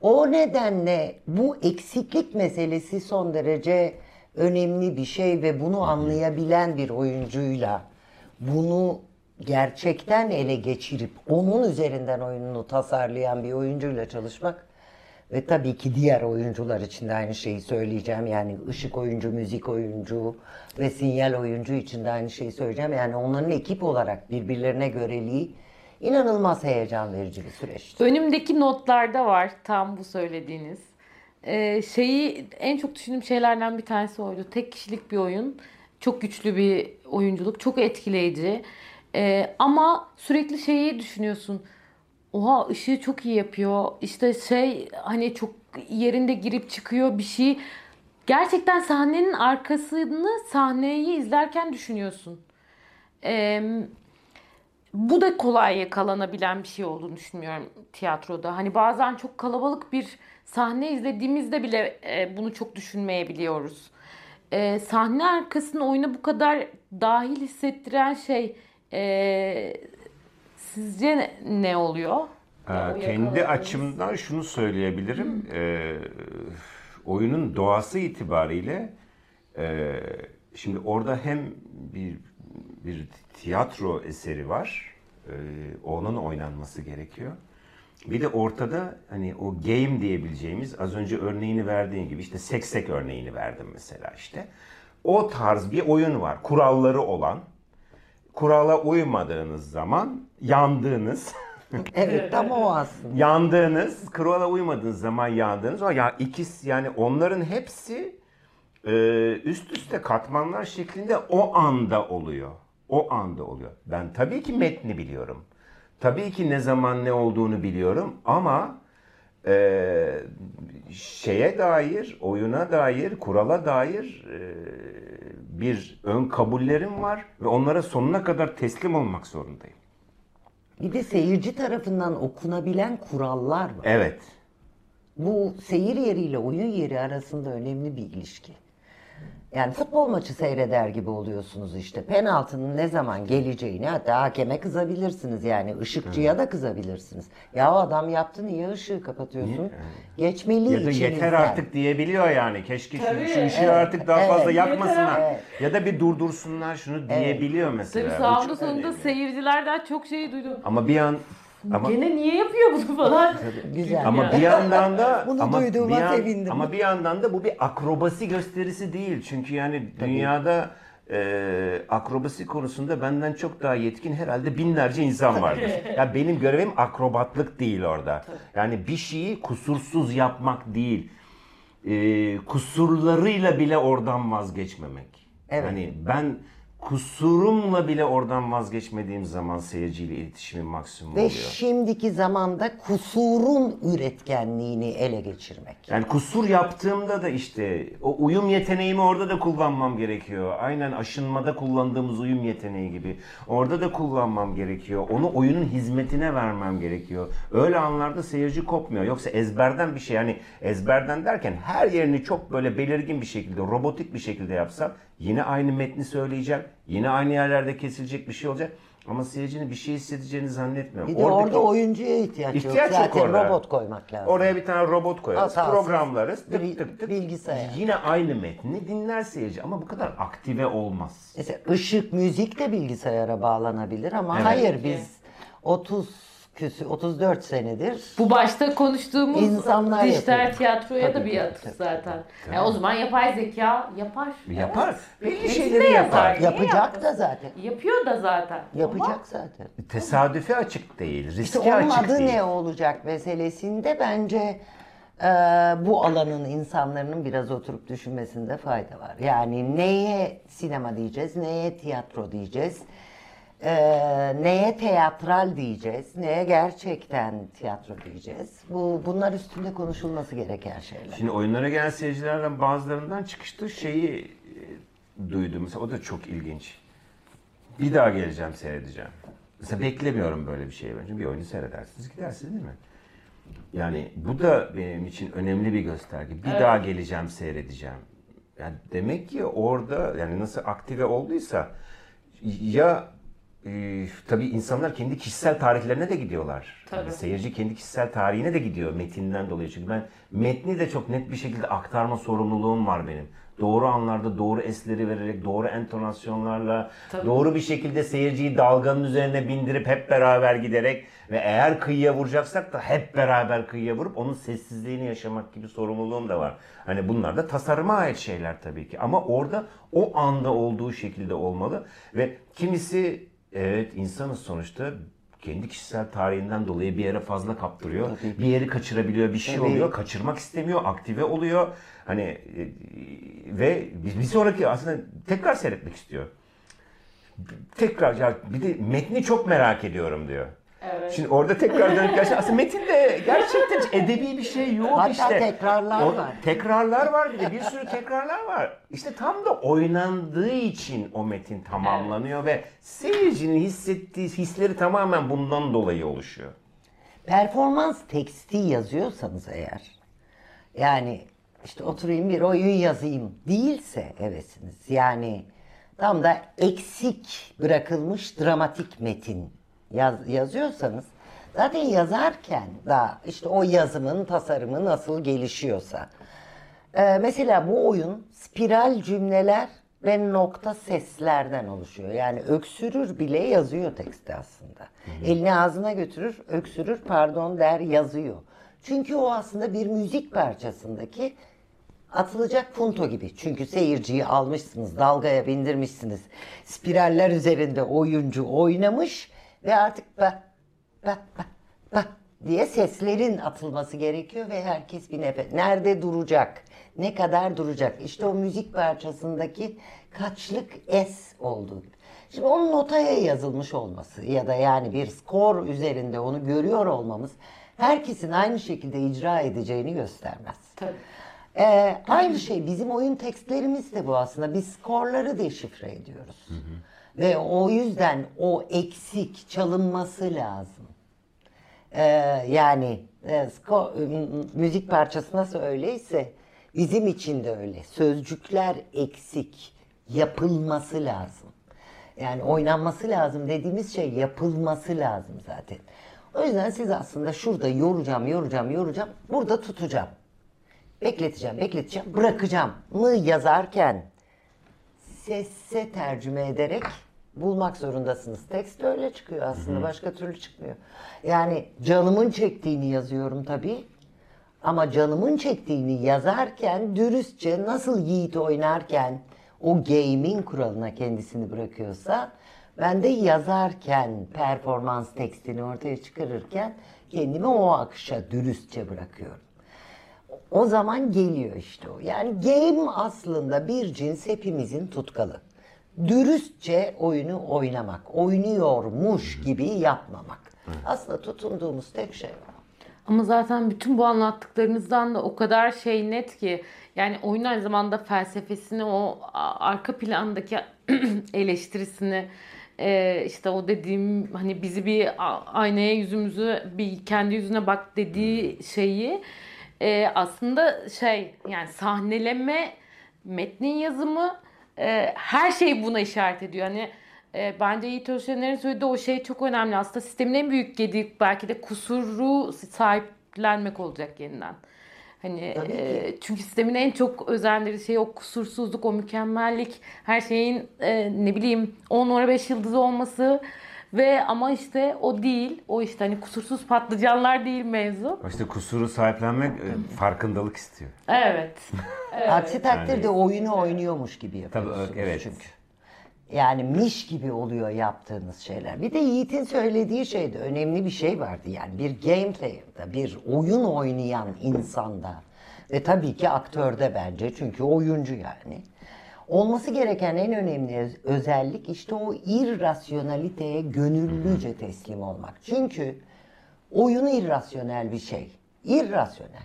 O nedenle bu eksiklik meselesi son derece önemli bir şey ve bunu anlayabilen bir oyuncuyla bunu gerçekten ele geçirip onun üzerinden oyununu tasarlayan bir oyuncuyla çalışmak ve tabii ki diğer oyuncular için de aynı şeyi söyleyeceğim. Yani ışık oyuncu, müzik oyuncu ve sinyal oyuncu için de aynı şeyi söyleyeceğim. Yani onların ekip olarak birbirlerine göreliği inanılmaz heyecan verici bir süreçti. Önümdeki notlarda var tam bu söylediğiniz. Ee, şeyi en çok düşündüğüm şeylerden bir tanesi oydu. Tek kişilik bir oyun. Çok güçlü bir oyunculuk. Çok etkileyici. Ee, ama sürekli şeyi düşünüyorsun. Oha ışığı çok iyi yapıyor. İşte şey hani çok yerinde girip çıkıyor bir şey. Gerçekten sahnenin arkasını sahneyi izlerken düşünüyorsun. Ee, bu da kolay yakalanabilen bir şey olduğunu düşünmüyorum tiyatroda. Hani bazen çok kalabalık bir sahne izlediğimizde bile e, bunu çok düşünmeyebiliyoruz. E, sahne arkasını oyuna bu kadar dahil hissettiren şey e, sizce ne, ne oluyor? Ee, kendi açımdan şunu söyleyebilirim. Ee, oyunun doğası itibariyle e, şimdi orada hem bir bir tiyatro eseri var. Ee, onun oynanması gerekiyor. Bir de ortada hani o game diyebileceğimiz az önce örneğini verdiğin gibi işte seksek örneğini verdim mesela işte. O tarz bir oyun var. Kuralları olan. Kurala uymadığınız zaman yandığınız Evet tam o aslında. yandığınız, kurala uymadığınız zaman yandığınız o ya ikisi yani onların hepsi e, üst üste katmanlar şeklinde o anda oluyor. O anda oluyor. Ben tabii ki metni biliyorum. Tabii ki ne zaman ne olduğunu biliyorum ama e, şeye dair, oyuna dair, kurala dair e, bir ön kabullerim var ve onlara sonuna kadar teslim olmak zorundayım. Bir de seyirci tarafından okunabilen kurallar var. Evet. Bu seyir yeriyle oyun yeri arasında önemli bir ilişki. Yani futbol maçı seyreder gibi oluyorsunuz işte. Penaltının ne zaman geleceğini hatta hakeme kızabilirsiniz yani. ışıkçıya da kızabilirsiniz. Ya o adam yaptı niye ışığı kapatıyorsun? Geçmeli Ya da yeter artık diyebiliyor yani. Keşke şu, Tabii. şu ışığı Evet. artık daha Evet. fazla yakmasınlar. Ya da bir durdursunlar şunu diyebiliyor mesela. Tabii Bu sağında çok sonunda önemli. seyircilerden çok şey duydum. Ama bir an ama Gene niye yapıyor bunu falan? Güzel. ama bir yandan da Bunu ama duyduğuma bir yan- sevindim. Ama bir yandan da bu bir akrobasi gösterisi değil. Çünkü yani dünyada e, akrobasi konusunda benden çok daha yetkin herhalde binlerce insan vardır. ya benim görevim akrobatlık değil orada. Yani bir şeyi kusursuz yapmak değil. E, kusurlarıyla bile oradan vazgeçmemek. Evet. Hani ben kusurumla bile oradan vazgeçmediğim zaman seyirciyle iletişimin maksimum Ve oluyor. şimdiki zamanda kusurun üretkenliğini ele geçirmek. Yani kusur yaptığımda da işte o uyum yeteneğimi orada da kullanmam gerekiyor. Aynen aşınmada kullandığımız uyum yeteneği gibi. Orada da kullanmam gerekiyor. Onu oyunun hizmetine vermem gerekiyor. Öyle anlarda seyirci kopmuyor. Yoksa ezberden bir şey yani ezberden derken her yerini çok böyle belirgin bir şekilde, robotik bir şekilde yapsam yine aynı metni söyleyeceğim. Yine aynı yerlerde kesilecek bir şey olacak. Ama seyircinin bir şey hissedeceğini zannetmiyorum. Bir de Oradaki- orada oyuncuya ihtiyaç, İhtiyaç yok. yok Zaten orada. robot koymak lazım. Oraya bir tane robot koyarız, Hatasız programlarız, tık tık tık. bilgisayar. Yine aynı metni dinler seyirci ama bu kadar aktive olmaz. Mesela ışık, müzik de bilgisayara bağlanabilir ama Evet. hayır biz 30 küsü 34 senedir Bu başta konuştuğumuz İnsanlar dijital yapıyor. tiyatroya da Tabii, bir tabii, atıf tabii. zaten. Yani o zaman yapay zeka yapar. Yapar. Belli Hepsini şeyleri yapar. yapacak da zaten. Yapıyor da zaten. Yapacak Ama zaten. Tesadüfe açık değil, riske İşte onun açık adı değil. ne olacak meselesinde bence Ee, bu alanın insanların biraz oturup düşünmesinde fayda var. Yani neye sinema diyeceğiz, neye tiyatro diyeceğiz, ee, neye teatral diyeceğiz, neye gerçekten tiyatro diyeceğiz. Bu bunlar üstünde konuşulması gereken şeyler. Şimdi oyunlara gelen seyircilerden bazılarından çıkışta şeyi e, duydum. Mesela o da çok ilginç. Bir daha geleceğim seyredeceğim. Mesela beklemiyorum böyle bir şey. Çünkü bir oyunu seyredersiniz gidersiniz değil mi? Yani bu da benim için önemli bir gösterge. Bir daha geleceğim seyredeceğim. Yani demek ki orada yani nasıl aktive olduysa ya e, tabii insanlar kendi kişisel tarihlerine de gidiyorlar. Tabii. Yani seyirci kendi kişisel tarihine de gidiyor metinden dolayı. Çünkü ben metni de çok net bir şekilde aktarma sorumluluğum var benim. Doğru anlarda doğru esleri vererek, doğru entonasyonlarla, Tabii. doğru bir şekilde seyirciyi dalganın üzerine bindirip hep beraber giderek ve eğer kıyıya vuracaksak da hep beraber kıyıya vurup onun sessizliğini yaşamak gibi sorumluluğum da var. Hani bunlar da tasarıma ait şeyler tabii ki. Ama orada o anda olduğu şekilde olmalı ve kimisi evet insanız sonuçta kendi kişisel tarihinden dolayı bir yere fazla kaptırıyor. Bir yeri kaçırabiliyor, bir şey Tabii. oluyor, kaçırmak istemiyor, aktive oluyor. Hani e, ve bir bir sonraki aslında tekrar seyretmek istiyor. Tekrar ya bir de metni çok merak ediyorum diyor. Şimdi orada tekrar dönüp gerçekten aslında metinde gerçekten edebi bir şey yok Hatta işte. tekrarlar O- var. Tekrarlar var bir de bir sürü tekrarlar var. İşte tam da oynandığı için o metin tamamlanıyor ve seyircinin hissettiği hisleri tamamen bundan dolayı oluşuyor. Performans teksti yazıyorsanız eğer, yani işte oturayım bir oyun yazayım değilse hevesiniz. Yani tam da eksik bırakılmış dramatik metin yaz, yazıyorsanız zaten yazarken da işte o yazımın tasarımı nasıl gelişiyorsa. Ee, mesela bu oyun spiral cümleler ve nokta seslerden oluşuyor. Yani öksürür bile yazıyor tekste aslında. Elini ağzına götürür, öksürür pardon der yazıyor. Çünkü o aslında bir müzik parçasındaki atılacak punto gibi. Çünkü seyirciyi almışsınız, dalgaya bindirmişsiniz. Spiraller üzerinde oyuncu oynamış ve artık ba, ba, ba, ba diye seslerin atılması gerekiyor ve herkes bir nefes. Nerede duracak? Ne kadar duracak? İşte o müzik parçasındaki kaçlık es olduğu gibi. Şimdi onun notaya yazılmış olması ya da yani bir skor üzerinde onu görüyor olmamız herkesin aynı şekilde icra edeceğini göstermez. Tabii. Ee, aynı şey bizim oyun tekstlerimiz de bu aslında. Biz skorları deşifre ediyoruz. Ve o yüzden o eksik çalınması lazım. Ee, yani e, sko- müzik parçası nasıl öyleyse bizim için de öyle. Sözcükler eksik, yapılması lazım. Yani oynanması lazım dediğimiz şey yapılması lazım zaten. O yüzden siz aslında şurada yoracağım, yoracağım, yoracağım, burada tutacağım. Bekleteceğim, bekleteceğim, bırakacağım mı yazarken sesse tercüme ederek bulmak zorundasınız. Tekst öyle çıkıyor aslında. Başka türlü çıkmıyor. Yani canımın çektiğini yazıyorum tabii. Ama canımın çektiğini yazarken dürüstçe nasıl Yiğit oynarken o game'in kuralına kendisini bırakıyorsa ben de yazarken performans tekstini ortaya çıkarırken kendimi o akışa dürüstçe bırakıyorum. O zaman geliyor işte o. Yani game aslında bir cins hepimizin tutkalı. Dürüstçe oyunu oynamak, oynuyormuş gibi yapmamak. Aslında tutunduğumuz tek şey o. Ama zaten bütün bu anlattıklarınızdan da o kadar şey net ki yani oyun aynı zamanda felsefesini o arka plandaki eleştirisini e, işte o dediğim hani bizi bir aynaya yüzümüzü bir kendi yüzüne bak dediği şeyi e, aslında şey yani sahneleme metnin yazımı e, her şey buna işaret ediyor. Hani e, bence Yiğit Özşener'in söylediği o şey çok önemli. Aslında sistemin en büyük gediği belki de kusuru sahiplenmek olacak yeniden. Hani e, çünkü sistemin en çok özendirdiği şey o kusursuzluk, o mükemmellik, her şeyin e, ne bileyim 10 numara 5 yıldız olması ve ama işte o değil. O işte hani kusursuz patlıcanlar değil mevzu. İşte kusuru sahiplenmek e, farkındalık istiyor. Evet. Aksi takdirde oyunu oynuyormuş gibi yapıyorsunuz Tabii, evet. çünkü. Yani miş gibi oluyor yaptığınız şeyler. Bir de Yiğit'in söylediği şeyde önemli bir şey vardı. Yani bir gameplayer'da, bir oyun oynayan insanda ve tabii ki aktörde bence çünkü oyuncu yani. Olması gereken en önemli öz- özellik işte o irrasyonaliteye gönüllüce teslim olmak. Çünkü oyun irrasyonel bir şey. İrrasyonel.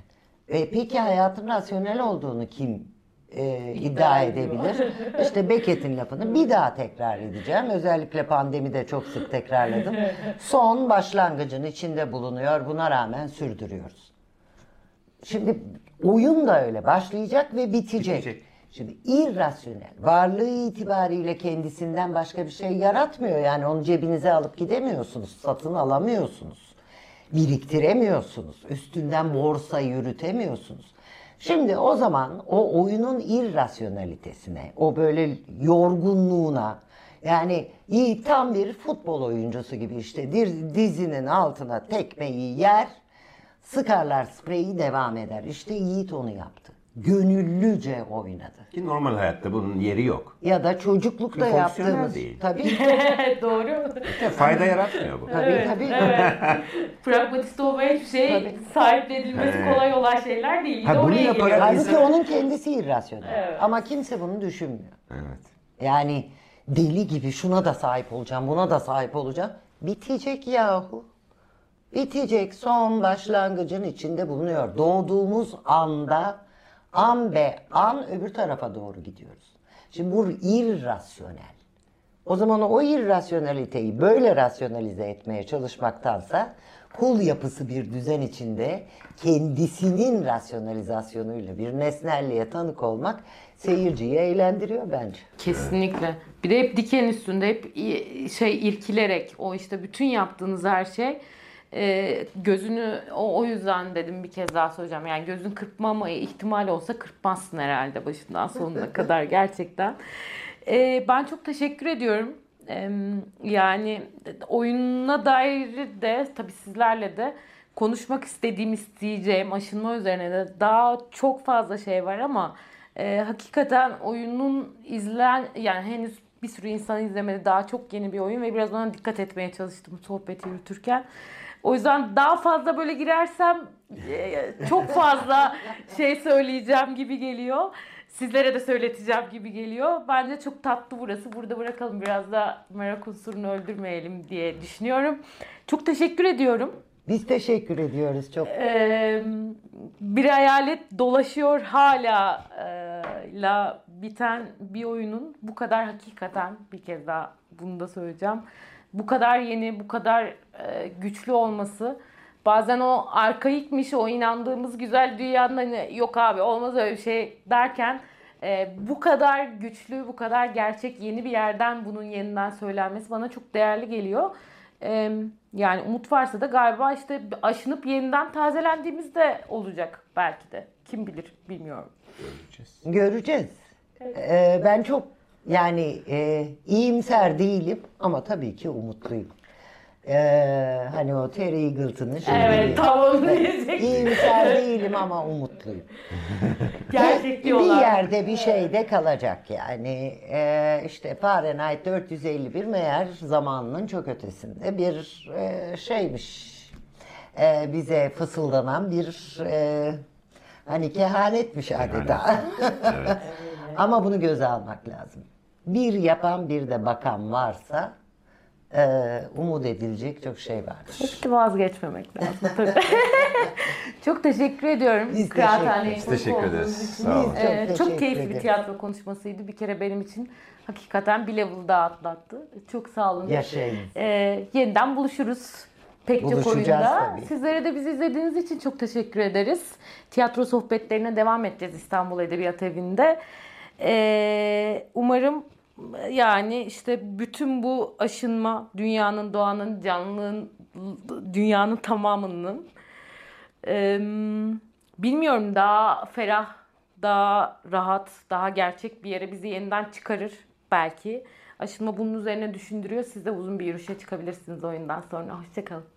E, peki hayatın rasyonel olduğunu kim e, iddia edebilir? İşte Beckett'in lafını bir daha tekrar edeceğim. Özellikle pandemide çok sık tekrarladım. Son başlangıcın içinde bulunuyor. Buna rağmen sürdürüyoruz. Şimdi oyun da öyle başlayacak ve bitecek. Bitecek. Şimdi irrasyonel, varlığı itibariyle kendisinden başka bir şey yaratmıyor. Yani onu cebinize alıp gidemiyorsunuz, satın alamıyorsunuz, biriktiremiyorsunuz, üstünden borsa yürütemiyorsunuz. Şimdi o zaman o oyunun irrasyonalitesine, o böyle yorgunluğuna, yani iyi tam bir futbol oyuncusu gibi işte dizinin altına tekmeyi yer, Sıkarlar spreyi devam eder. İşte Yiğit onu yaptı. Gönüllüce oynadı. Ki normal hayatta bunun yeri yok. Ya da çocuklukta Fonksiyonel yaptığımız. değil. Tabii Doğru. İşte fayda yaratmıyor bu. tabii tabii. Pragmatist olmaya hiçbir şey Tabii. sahiplenilmesi kolay olan şeyler değil. Ha, Bir bunu oraya yaparak-. Halbuki onun kendisi irrasyonel. Evet. Ama kimse bunu düşünmüyor. Evet. Yani deli gibi şuna da sahip olacağım, buna da sahip olacağım. Bitecek yahu. Bitecek son başlangıcın içinde bulunuyor. Doğduğumuz anda an be an öbür tarafa doğru gidiyoruz. Şimdi bu irrasyonel. O zaman o irrasyoneliteyi böyle rasyonalize etmeye çalışmaktansa kul yapısı bir düzen içinde kendisinin rasyonalizasyonuyla bir nesnelliğe tanık olmak seyirciyi eğlendiriyor bence. Kesinlikle. Bir de hep diken üstünde hep şey irkilerek o işte bütün yaptığınız her şey e, gözünü o, o yüzden dedim bir kez daha söyleyeceğim. Yani gözün kırpmama ihtimali olsa kırpmazsın herhalde başından sonuna kadar gerçekten. E, ben çok teşekkür ediyorum. E, yani oyununa dair de tabii sizlerle de konuşmak istediğim, isteyeceğim aşınma üzerine de daha çok fazla şey var ama e, hakikaten oyunun izlen yani henüz bir sürü insan izlemedi. Daha çok yeni bir oyun ve biraz ona dikkat etmeye çalıştım sohbeti yürütürken. O yüzden daha fazla böyle girersem e, çok fazla şey söyleyeceğim gibi geliyor. Sizlere de söyleteceğim gibi geliyor. Bence çok tatlı burası. Burada bırakalım biraz da merak unsurunu öldürmeyelim diye düşünüyorum. Çok teşekkür ediyorum. Biz teşekkür ediyoruz çok. Ee, bir hayalet dolaşıyor hala e, la biten bir oyunun bu kadar hakikaten bir kez daha bunu da söyleyeceğim. Bu kadar yeni, bu kadar e, güçlü olması bazen o arkaikmiş, o inandığımız güzel dünyanın hani yok abi olmaz öyle bir şey derken e, bu kadar güçlü, bu kadar gerçek yeni bir yerden bunun yeniden söylenmesi bana çok değerli geliyor. Ee, yani umut varsa da galiba işte aşınıp yeniden tazelendiğimiz de olacak belki de. Kim bilir bilmiyorum. Göreceğiz. Göreceğiz. Ee, ben çok yani e, iyimser değilim ama tabii ki umutluyum. Ee, hani o Terry Eagleton'ın şeyi Evet tam onu diyecektim. İyimser değilim ama umutluyum. Gerçekliği bir olan. yerde bir şeyde kalacak yani. Ee, işte Fahrenheit 451 meğer zamanının çok ötesinde bir e, şeymiş. Ee, bize fısıldanan bir e, hani kehanetmiş adeta. Ama bunu göze almak lazım. Bir yapan bir de bakan varsa e, umut edilecek çok şey vardır. Hiç vazgeçmemek lazım tabii. çok teşekkür ediyorum. Biz Kıraathaneye Biz konuk teşekkür ederiz. için. Sağ olun. Biz Ee, çok çok teşekkür keyifli bir ederiz. tiyatro konuşmasıydı. Bir kere benim için hakikaten bir level daha atlattı. Çok sağ olun. Yaşayın. Ee, yeniden buluşuruz. Pek çok Buluşacağız oyunda. tabii. Sizlere de bizi izlediğiniz için çok teşekkür ederiz. Tiyatro sohbetlerine devam edeceğiz İstanbul Edebiyat Evi'nde. Ee, umarım yani işte bütün bu aşınma dünyanın, doğanın, canlılığın, dünyanın tamamının ee, bilmiyorum daha ferah, daha rahat, daha gerçek bir yere bizi yeniden çıkarır belki. Aşınma bunun üzerine düşündürüyor. Siz de uzun bir yürüyüşe çıkabilirsiniz oyundan sonra. Hoşçakalın.